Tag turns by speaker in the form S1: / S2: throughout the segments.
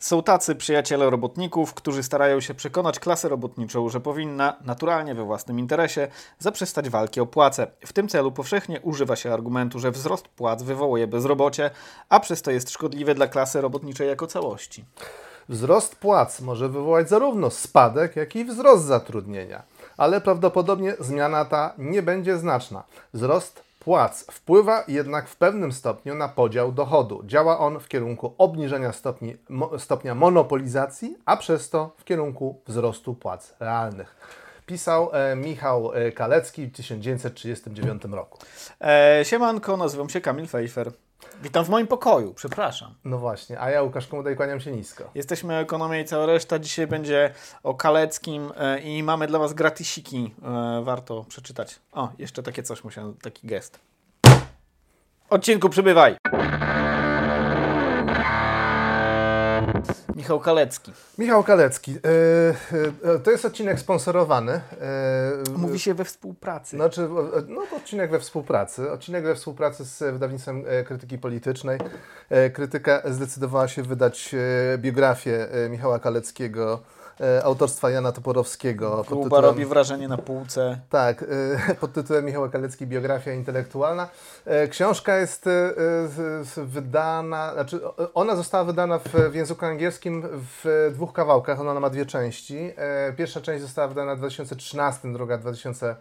S1: Są tacy przyjaciele robotników, którzy starają się przekonać klasę robotniczą, że powinna naturalnie we własnym interesie zaprzestać walki o płace. W tym celu powszechnie używa się argumentu, że wzrost płac wywołuje bezrobocie, a przez to jest szkodliwy dla klasy robotniczej jako całości.
S2: Wzrost płac może wywołać zarówno spadek, jak i wzrost zatrudnienia, ale prawdopodobnie zmiana ta nie będzie znaczna. Wzrost płac wpływa jednak w pewnym stopniu na podział dochodu. Działa on w kierunku obniżenia stopni, mo, stopnia monopolizacji, a przez to w kierunku wzrostu płac realnych. Pisał e, Michał e, Kalecki w 1939 roku.
S1: E, siemanko, nazywam się Kamil Fejfer. Witam w moim pokoju, przepraszam.
S2: No właśnie, a ja Łukasz Komodej kłaniam się nisko.
S1: Jesteśmy Ekonomia i cała reszta. Dzisiaj będzie o Kaleckim e, i mamy dla Was gratisiki. E, warto przeczytać. O, jeszcze takie coś musiałem, taki gest. Odcinku przybywaj! Michał Kalecki.
S2: Michał Kalecki. E, e, to jest odcinek sponsorowany. E,
S1: Mówi się we współpracy.
S2: Znaczy, e, no to odcinek we współpracy. Odcinek we współpracy z wydawnictwem e, Krytyki Politycznej. E, Krytyka zdecydowała się wydać e, biografię e, Michała Kaleckiego e, autorstwa Jana Toporowskiego.
S1: Próba
S2: tytułem-
S1: robi wrażenie na półce.
S2: Tak, y, pod tytułem Michała Kalecki Biografia intelektualna. E, Książka jest e, wydana, znaczy ona została wydana w, języku angielskim w dwóch kawałkach, ona ma dwie części. E, Pierwsza część została wydana w 2013, druga w 2000 e,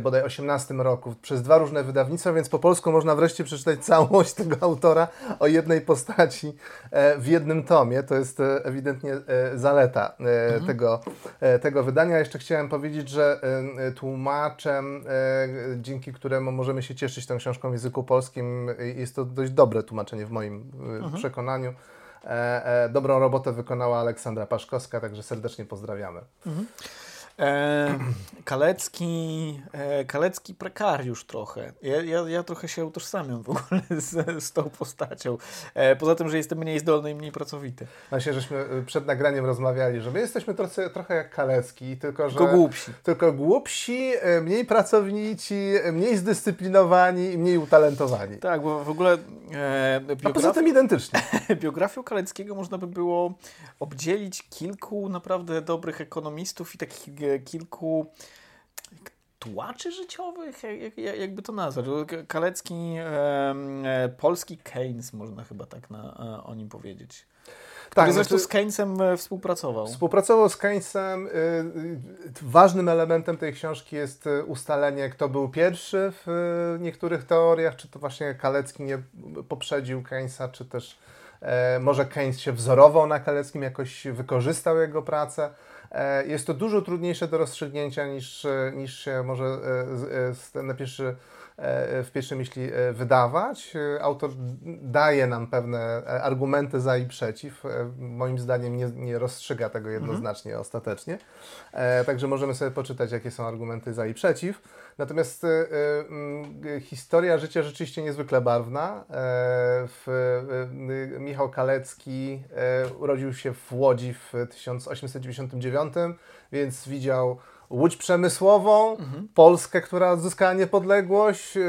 S2: bodaj 18 roku przez dwa różne wydawnictwa, więc po polsku można wreszcie przeczytać całość tego autora o jednej postaci e, w jednym tomie. To jest e, ewidentnie e, zaleta e, tego, e, tego wydania. Jeszcze chciałem powiedzieć, że e, tłumaczem, e, dzięki któremu możemy się cieszyć tą książką w języku polskim, e, jest to dość dobre tłumaczenie w moim e, przekonaniu. E, e, Dobrą robotę wykonała Aleksandra Paszkowska, także serdecznie pozdrawiamy.
S1: E, Kalecki, e, Kalecki prekariusz trochę. Ja, ja, ja trochę się utożsamiam w ogóle z, z tą postacią. E, poza tym, że jestem mniej zdolny i mniej pracowity.
S2: Właśnie, żeśmy y, przed nagraniem rozmawiali, że my jesteśmy trochę, trochę jak Kalecki, tylko że...
S1: Tylko głupsi.
S2: Tylko głupsi, y, mniej pracownici, y, mniej zdyscyplinowani i mniej utalentowani.
S1: Tak, bo w ogóle e,
S2: A poza tym identyczni.
S1: biografią Kaleckiego można by było obdzielić kilku naprawdę dobrych ekonomistów i takich e, kilku tłaczy życiowych, jak, jak, jakby to nazwać. Kalecki, e, polski Keynes, można chyba tak na, e, o nim powiedzieć. Który
S2: Tak,
S1: zresztą
S2: znaczy-
S1: z Keynesem e, współpracował.
S2: Współpracował z Keynesem. y, y, Ważnym elementem tej książki jest y, ustalenie, kto był pierwszy w niektórych teoriach, czy to właśnie Kalecki nie poprzedził Keynesa, czy też e, może Keynes się wzorował na Kaleckim, jakoś wykorzystał jego pracę. E, Jest to dużo trudniejsze do rozstrzygnięcia niż, e, niż się może e, na pierwszy, w pierwszej myśli e, wydawać. E, Autor daje nam pewne e, argumenty za i przeciw. E, Moim zdaniem nie, nie rozstrzyga tego jednoznacznie ostatecznie. E, Także możemy sobie poczytać, jakie są argumenty za i przeciw. Natomiast e, e, historia życia rzeczywiście niezwykle barwna. E, e, Michał Kalecki e, urodził się w Łodzi w 1899, więc widział Łódź przemysłową, Polskę, która odzyskała niepodległość, e,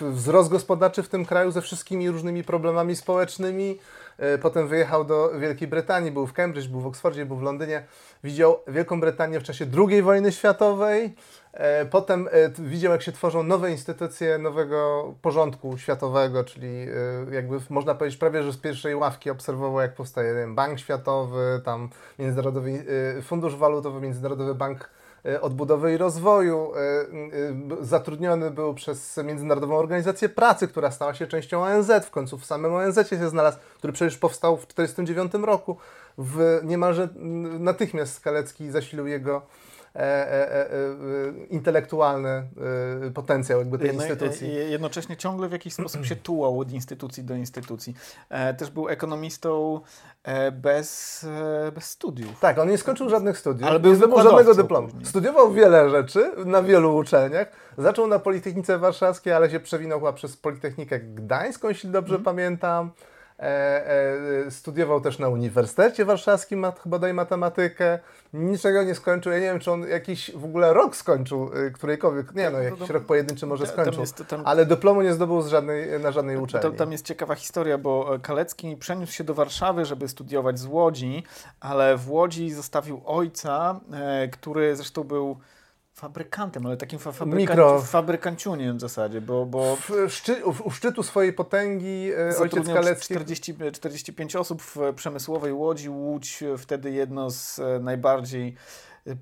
S2: wzrost gospodarczy w tym kraju ze wszystkimi różnymi problemami społecznymi. E, Potem wyjechał do Wielkiej Brytanii, był w Cambridge, był w Oksfordzie, był w Londynie. Widział Wielką Brytanię w czasie II wojny światowej. E, Potem widział, jak się tworzą nowe instytucje nowego porządku światowego, czyli jakby można powiedzieć prawie, że z pierwszej ławki obserwował, jak powstaje wiem, Bank Światowy, tam Międzynarodowy Fundusz Walutowy, Międzynarodowy Bank Odbudowy i Rozwoju. e, e, Zatrudniony był przez Międzynarodową Organizację Pracy, która stała się częścią ONZ. W końcu w samym ONZ się znalazł, który przecież powstał w 1949 roku. W niemalże natychmiast Skalecki zasilił jego e, e, e, e, intelektualny e, potencjał jakby tej
S1: Jedno,
S2: instytucji.
S1: e, jednocześnie ciągle w jakiś sposób się tułał od instytucji do instytucji. E, też był ekonomistą e, bez, e, bez studiów.
S2: Tak, on nie skończył żadnych studiów,
S1: Ale był
S2: nie zdobył żadnego dyplomu.
S1: później.
S2: Studiował wiele rzeczy na wielu uczelniach. Zaczął na Politechnice Warszawskiej, ale się przewinął chyba przez Politechnikę Gdańską, jeśli dobrze
S1: Mhm.
S2: pamiętam. E, studiował też na Uniwersytecie Warszawskim, mat, bodaj matematykę. Niczego nie skończył. Ja nie wiem, czy on jakiś w ogóle rok skończył, którejkolwiek. Nie, no jakiś rok pojedynczy może skończył. Ale dyplomu nie zdobył z żadnej, na żadnej uczelni.
S1: Tam, tam jest ciekawa historia, bo Kalecki przeniósł się do Warszawy, żeby studiować z Łodzi, ale w Łodzi zostawił ojca, który zresztą był fabrykantem, ale takim fa fabrykan Mikro... fabrykanciuniem w zasadzie, bo... bo...
S2: W szczy u szczytu swojej potęgi e, ojciec Kalecki...
S1: 40, 45 osób w przemysłowej Łodzi. Łódź wtedy jedno z e, najbardziej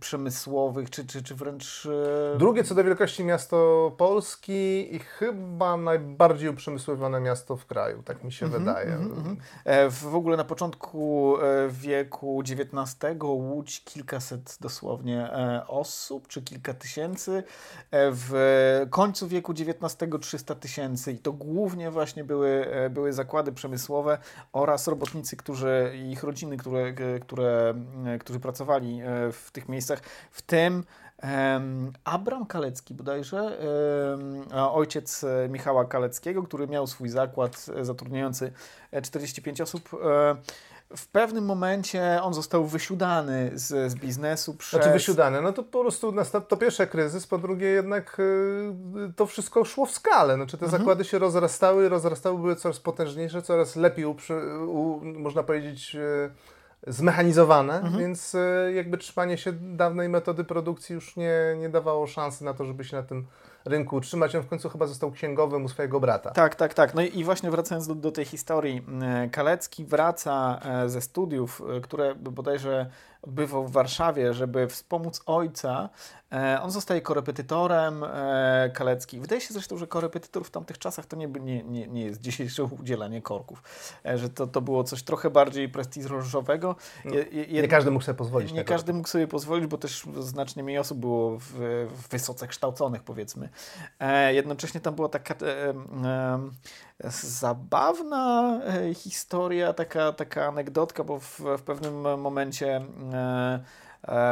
S1: przemysłowych, czy, czy, czy wręcz...
S2: E, Drugie co do wielkości miasto Polski i chyba najbardziej uprzemysłowione miasto w kraju, tak mi się mm -hmm, wydaje. Mm
S1: -hmm. W ogóle na początku e, wieku XIX Łódź kilkaset dosłownie osób, czy kilka tysięcy. W końcu wieku XIX 300 tysięcy i to głównie właśnie były, były zakłady przemysłowe oraz robotnicy, którzy ich rodziny, które, które, którzy pracowali w tych miejscach, w tym Abram Kalecki bodajże, ojciec e, Michała Kaleckiego, który miał swój zakład e, zatrudniający 45 e, osób w pewnym momencie on został wysiudany z, z biznesu przez...
S2: Znaczy wysiudany, no to po prostu to pierwsze kryzys, po drugie jednak to wszystko szło w skalę. Znaczy te mhm. zakłady się rozrastały, rozrastały, były coraz potężniejsze, coraz lepiej, uprzy, u, można powiedzieć zmechanizowane, mhm. więc e, jakby trzymanie się dawnej metody produkcji już nie, nie dawało szansy na to, żeby się na tym rynku utrzymać. On w końcu chyba został księgowym u swojego brata.
S1: Tak, tak, tak. No i właśnie wracając do, do tej historii, e, Kalecki wraca e, ze studiów, które bodajże odbywał w Warszawie, żeby wspomóc ojca. E, on zostaje korepetytorem e, Kalecki. Wydaje się zresztą, że korepetytor w tamtych czasach to nie, nie, nie, nie jest dzisiejsze udzielanie korków, e, że to, to było coś trochę bardziej prestiżowego.
S2: No, nie każdy mógł sobie pozwolić.
S1: Nie każdy mógł sobie pozwolić, bo też znacznie mniej osób było w, w wysoce kształconych, powiedzmy. Jednocześnie tam była taka zabawna historia, taka, taka anegdotka, bo w, w pewnym momencie e, E,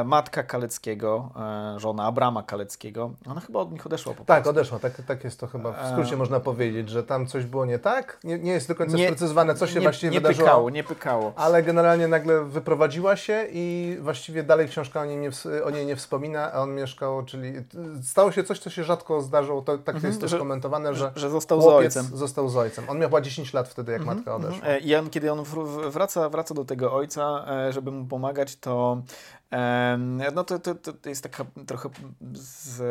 S1: matka Kaleckiego, e, żona Abrama Kaleckiego, ona chyba od nich odeszła po
S2: Tak, odeszła, tak, tak jest to chyba w skrócie e... można powiedzieć, że tam coś było nie tak, nie, nie jest do końca nie, sprecyzowane, co się
S1: nie,
S2: właściwie
S1: nie
S2: wydarzyło.
S1: Pykało, nie pykało,
S2: Ale generalnie nagle wyprowadziła się i właściwie dalej książka o niej nie, o niej nie wspomina, a on mieszkał, czyli stało się coś, co się rzadko zdarzyło, to, tak mhm, jest też komentowane, że,
S1: że został z ojcem.
S2: został z ojcem. On miał chyba 10 lat wtedy, jak mhm, matka mhm. odeszła.
S1: I on, kiedy on wraca, wraca do tego ojca, żeby mu pomagać, to no to, to, to jest taka trochę z,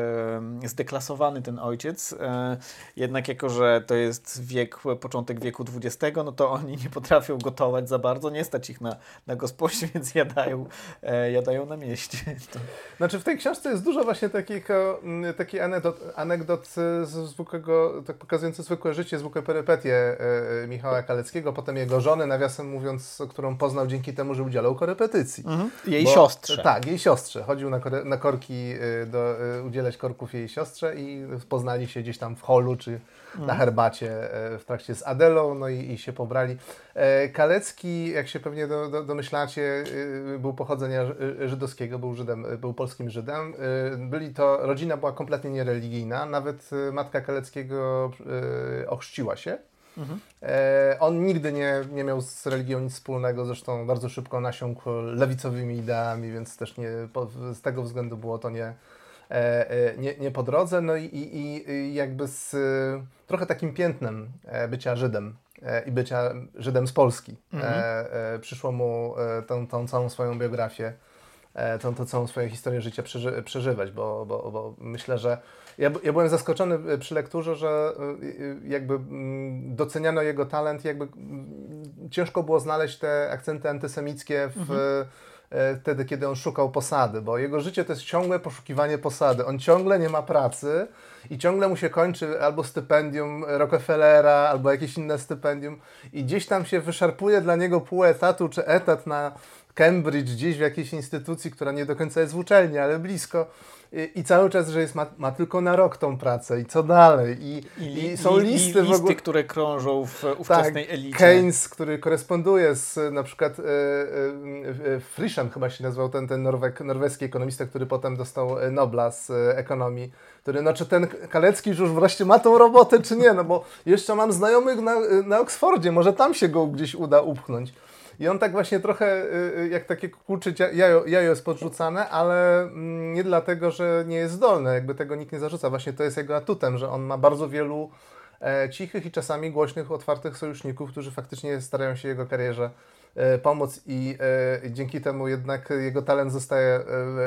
S1: zdeklasowany ten ojciec. E, jednak jako, że to jest wiek, początek wieku XX, no to oni nie potrafią gotować za bardzo, nie stać ich na, na gosposie, więc jadają, e, jadają na mieście. To...
S2: Znaczy w tej książce jest dużo właśnie takich, takich anegdot, anegdot z zwykłego, tak pokazujących zwykłe życie, zwykłe perypetie e, Michała Kaleckiego, potem jego żony, nawiasem mówiąc, którą poznał dzięki temu, że udzielał korepetycji. Mhm.
S1: Jej Bo, siostrze
S2: siostrze. Tak, jej siostrze. Chodził na, na korki, y, do, y, udzielać korków jej siostrze i poznali się gdzieś tam w holu czy na mhm. herbacie y, w trakcie z Adelą, no i, i się pobrali. E, Kalecki, jak się pewnie do, do, domyślacie, był pochodzenia żydowskiego, był Żydem, był polskim Żydem. Byli to, rodzina była kompletnie niereligijna, nawet matka Kaleckiego ochrzciła się. Mhm. E, on nigdy nie, nie miał z religią nic wspólnego, zresztą bardzo szybko nasiąkł lewicowymi ideami, więc też nie, z tego względu było to nie, e, e nie, nie po drodze. No i, i, i jakby z trochę takim piętnem bycia Żydem i bycia Żydem z Polski. Mhm. Przyszło mu tą, tą całą swoją biografię, tą, tą całą swoją historię życia przeży, przeżywać, bo, bo, bo myślę, że ja, ja byłem zaskoczony e, przy lekturze, że e, e, jakby mm, doceniano jego talent, jakby mm, ciężko było znaleźć te akcenty antysemickie w, mhm. wtedy, kiedy on szukał posady, bo jego życie to jest ciągłe poszukiwanie posady. On ciągle nie ma pracy i ciągle mu się kończy albo stypendium Rockefellera, albo jakieś inne stypendium i gdzieś tam się wyszarpuje dla niego pół etatu czy etat na Cambridge, gdzieś w jakiejś instytucji, która nie do końca jest w uczelni, ale blisko. I, i cały czas, że jest, ma, ma, tylko na rok tą pracę i co dalej. I,
S1: I, i są listy, listy w ogóle. które krążą w ówczesnej tak, elicie.
S2: Keynes, który koresponduje z na przykład e, e, Frischem chyba się nazywał ten, ten Norweg, norweski ekonomista, który potem dostał e, Nobla z e, ekonomii który, no czy ten Kalecki już wreszcie ma tą robotę, czy nie, no bo jeszcze mam znajomych na, na Oksfordzie, może tam się go gdzieś uda upchnąć. I on tak właśnie trochę y, y, jak takie kurczy jajo, jajo jest podrzucane, ale mm, nie dlatego, że nie jest zdolny, jakby tego nikt nie zarzuca. Właśnie to jest jego atutem, że on ma bardzo wielu e, cichych i czasami głośnych, otwartych sojuszników, którzy faktycznie starają się jego karierze e, pomóc i e, dzięki temu jednak jego talent zostaje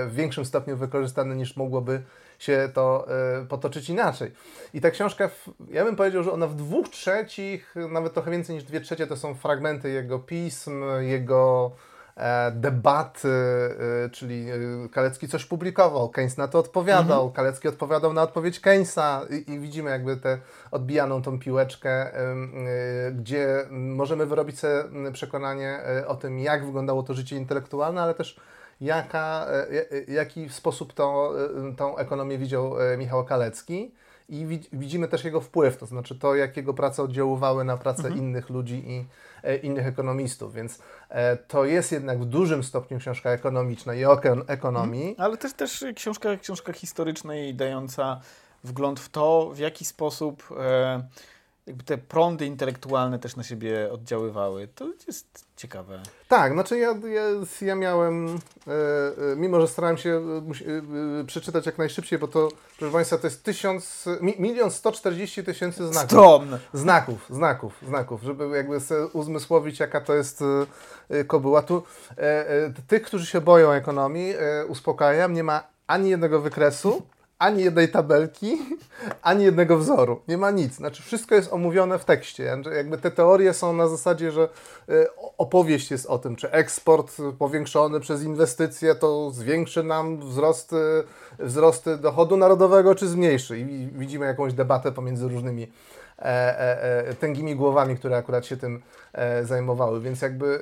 S2: w większym stopniu wykorzystany niż mogłoby się to y, potoczyć inaczej. I ta książka, ja bym powiedział, że ona w dwóch trzecich, nawet trochę więcej niż dwie trzecie, to są fragmenty jego pism, jego e, debaty, e, czyli e, Kalecki coś publikował, Keynes na to odpowiadał, mhm. Kalecki odpowiadał na odpowiedź Keynesa i, i, widzimy jakby tę odbijaną tą piłeczkę, gdzie możemy wyrobić sobie przekonanie o tym, jak wyglądało to życie intelektualne, ale też jaka, e, e, jaki sposób tą, e, tą ekonomię widział Michał Kalecki i widzimy też jego wpływ, to znaczy to, jak jego prace oddziaływały na pracę mhm. innych ludzi i innych ekonomistów, więc to jest jednak w dużym stopniu książka ekonomiczna i o ekonomii. Mhm.
S1: Ale też, też książka, książka historyczna i dająca wgląd w to, w jaki sposób e, jakby te prądy intelektualne też na siebie oddziaływały. To jest ciekawe.
S2: Tak, znaczy ja, ja, ja miałem, e, e, mimo że starałem się e, e przeczytać jak najszybciej, bo to, proszę Państwa, to jest tysiąc, mi, milion sto czterdzieści tysięcy znaków.
S1: Stron.
S2: Znaków, znaków, znaków, żeby jakby sobie uzmysłowić, jaka to jest e, e kobyła. Tu tych, którzy się boją ekonomii, uspokajam, nie ma ani jednego wykresu, ani jednej tabelki, ani jednego wzoru. Nie ma nic. Znaczy wszystko jest omówione w tekście. Jakby te teorie są na zasadzie, że y, opowieść jest o tym, czy eksport powiększony przez inwestycje to zwiększy nam wzrost, wzrost dochodu narodowego, czy zmniejszy. I widzimy jakąś debatę pomiędzy różnymi tęgimi głowami, które akurat się tym zajmowały. Więc jakby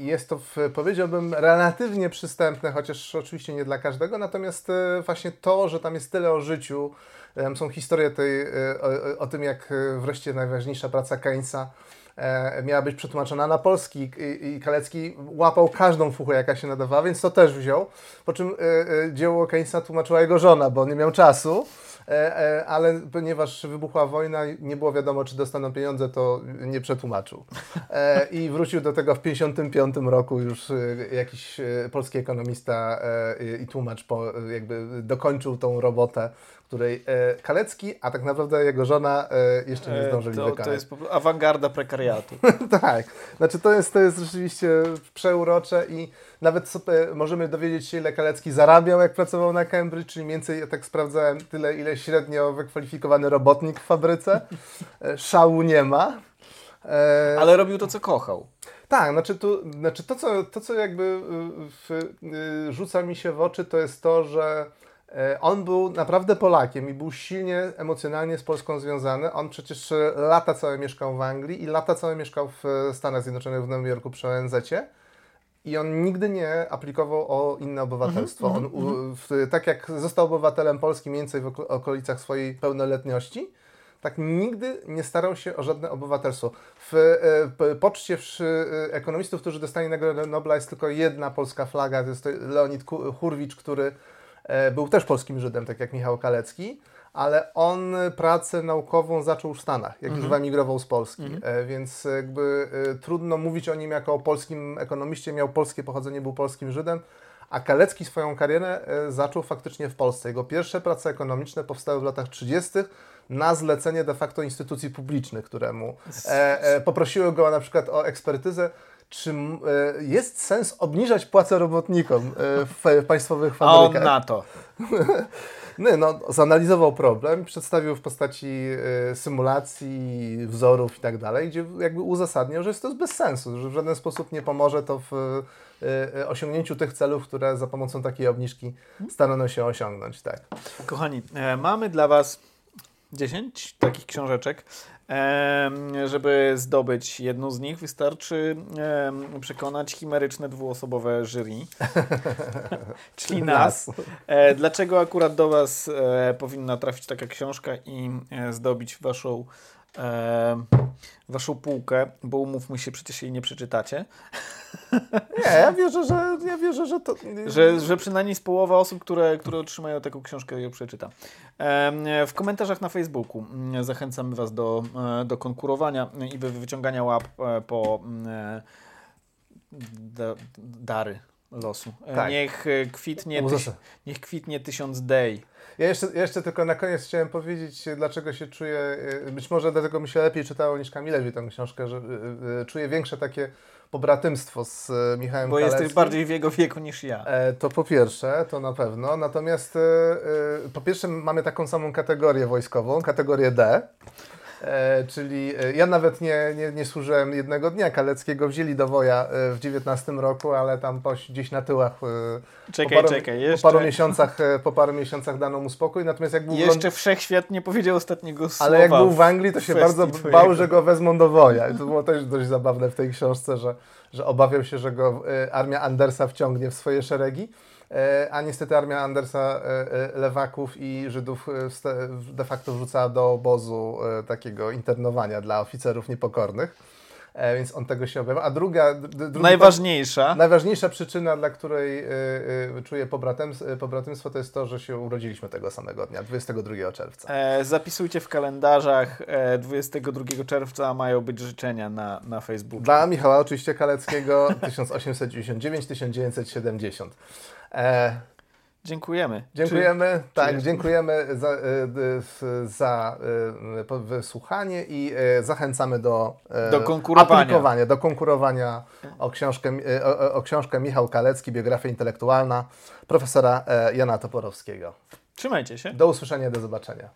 S2: jest to, powiedziałbym, relatywnie przystępne, chociaż oczywiście nie dla każdego, natomiast właśnie to, że tam jest tyle o życiu, tam są historie tej, o, o tym, jak wreszcie najważniejsza praca Keynesa miała być przetłumaczona na polski i Kalecki łapał każdą fuchę, jaka się nadawała, więc to też wziął. Po czym dzieło Keynesa tłumaczyła jego żona, bo nie miał czasu. E, e, ale ponieważ wybuchła wojna, nie było wiadomo, czy dostaną pieniądze, to nie przetłumaczył. E, I wrócił do tego w 1955 roku już jakiś polski ekonomista i tłumacz jakby dokończył tą robotę której e, Kalecki, a tak naprawdę jego żona e, jeszcze nie zdążyli to, wykonać.
S1: To jest awangarda prekariatu.
S2: tak, znaczy to jest, to jest rzeczywiście przeurocze i nawet sobie możemy dowiedzieć się, ile Kalecki zarabiał, jak pracował na Cambridge, czyli mniej więcej, ja tak sprawdzałem, tyle, ile średnio wykwalifikowany robotnik w fabryce. E, szału nie ma.
S1: E, Ale robił to, co kochał.
S2: Tak, znaczy, tu, znaczy to, co, to, co jakby y, w, w, rzuca mi się w oczy, to jest to, że on był naprawdę Polakiem i był silnie emocjonalnie z Polską związany. On przecież lata całe mieszkał w Anglii i lata całe mieszkał w Stanach Zjednoczonych, w Nowym Jorku przy ONZ. I on nigdy nie aplikował o inne obywatelstwo. Mm -hmm, on, mm -hmm. w, tak jak został obywatelem Polski mniej więcej w okolicach swojej pełnoletności, tak nigdy nie starał się o żadne obywatelstwo. W e, poczcie w, e, ekonomistów, którzy dostali Nagrodę Nobla jest tylko jedna polska flaga, to jest to Leonid Hurwicz, który E, był też polskim Żydem, tak jak Michał Kalecki, ale on pracę naukową zaczął w Stanach, jak mhm. już wyemigrował z Polski, mhm. E, więc jakby e, trudno mówić o nim jako o polskim ekonomiście, miał polskie pochodzenie, był polskim Żydem, a Kalecki swoją karierę zaczął faktycznie w Polsce. Jego pierwsze prace ekonomiczne powstały w latach 30. na zlecenie de facto instytucji publicznych, któremu e, e, poprosiły go na przykład o ekspertyzę czy e, jest sens obniżać płacę robotnikom e, w, państwowych fabrykach?
S1: A on na to.
S2: Nie, no, zanalizował problem, przedstawił w postaci e, symulacji, wzorów i tak dalej, gdzie jakby uzasadniał, że jest to bez sensu, że w żaden sposób nie pomoże to w osiągnięciu tych celów, które za pomocą takiej obniżki starano się osiągnąć. Tak.
S1: Kochani, mamy dla Was 10 takich książeczek. Żeby zdobyć jedną z nich, wystarczy przekonać chimeryczne dwuosobowe jury, czyli nas. E, Dlaczego akurat do Was e, powinna trafić taka książka i e, zdobić Waszą, waszą półkę, bo umówmy się, przecież jej nie przeczytacie.
S2: Nie, ja wierzę, że, ja wierzę, że to...
S1: Że, że przynajmniej z połowa osób, które, które otrzymają taką książkę, ją przeczyta. W komentarzach na Facebooku mm, zachęcamy Was do, e, do konkurowania i wy- wyciągania łap e, po mm, e, da, dary losu.
S2: Tak.
S1: Niech kwitnie, tyś, niech kwitnie tysiąc day.
S2: Ja jeszcze, jeszcze tylko na koniec chciałem powiedzieć, dlaczego się czuję, y, być może dlatego mi się lepiej czytało niż Kamilewi tę książkę, że y, y, czuję większe takie pobratymstwo z Michałem
S1: Bo jesteś
S2: Kaleckim.
S1: bardziej w jego wieku niż ja.
S2: E, To po pierwsze, to na pewno. Natomiast e, e, po pierwsze mamy taką samą kategorię wojskową, kategorię D. E, czyli e, ja nawet nie, nie, nie służyłem jednego dnia. Kaleckiego wzięli do woja e, w 19 roku, ale tam po, gdzieś na tyłach
S1: Czekaj,
S2: po paru,
S1: czekaj,
S2: po paru
S1: jeszcze,
S2: miesiącach po paru miesiącach dano mu spokój. Natomiast jak był Lond-
S1: jeszcze wszechświat nie powiedział ostatniego słowa.
S2: ale jak był w Anglii, to się bardzo
S1: twojego.
S2: bał, że go wezmą do woja. I to było też dość zabawne w tej książce, że, że obawiał się, że go armia Andersa wciągnie w swoje szeregi. E, A niestety armia Andersa e, e, lewaków i Żydów de facto wrzucała do obozu takiego internowania dla oficerów niepokornych. Więc on tego się obawiał. A druga, drugi
S1: Najważniejsza.
S2: Najważniejsza przyczyna, dla której y, y, czuję pobratymstwo, to jest to, że się urodziliśmy tego samego dnia, 22 czerwca.
S1: E, zapisujcie w kalendarzach. E, 22 czerwca mają być życzenia na, na Facebooku.
S2: Dla Michała oczywiście Kaleckiego 1899-1970. E,
S1: Dziękujemy.
S2: dziękujemy, tak,
S1: czy-
S2: dziękujemy za, y, za po- wysłuchanie i y, zachęcamy do,
S1: Do konkurowania.
S2: aplikowania, do konkurowania o książkę, o, o- książkę Michał Kalecki, biografia intelektualna profesora e, Jana Toporowskiego.
S1: Czy... Trzymajcie się.
S2: Do usłyszenia, do zobaczenia.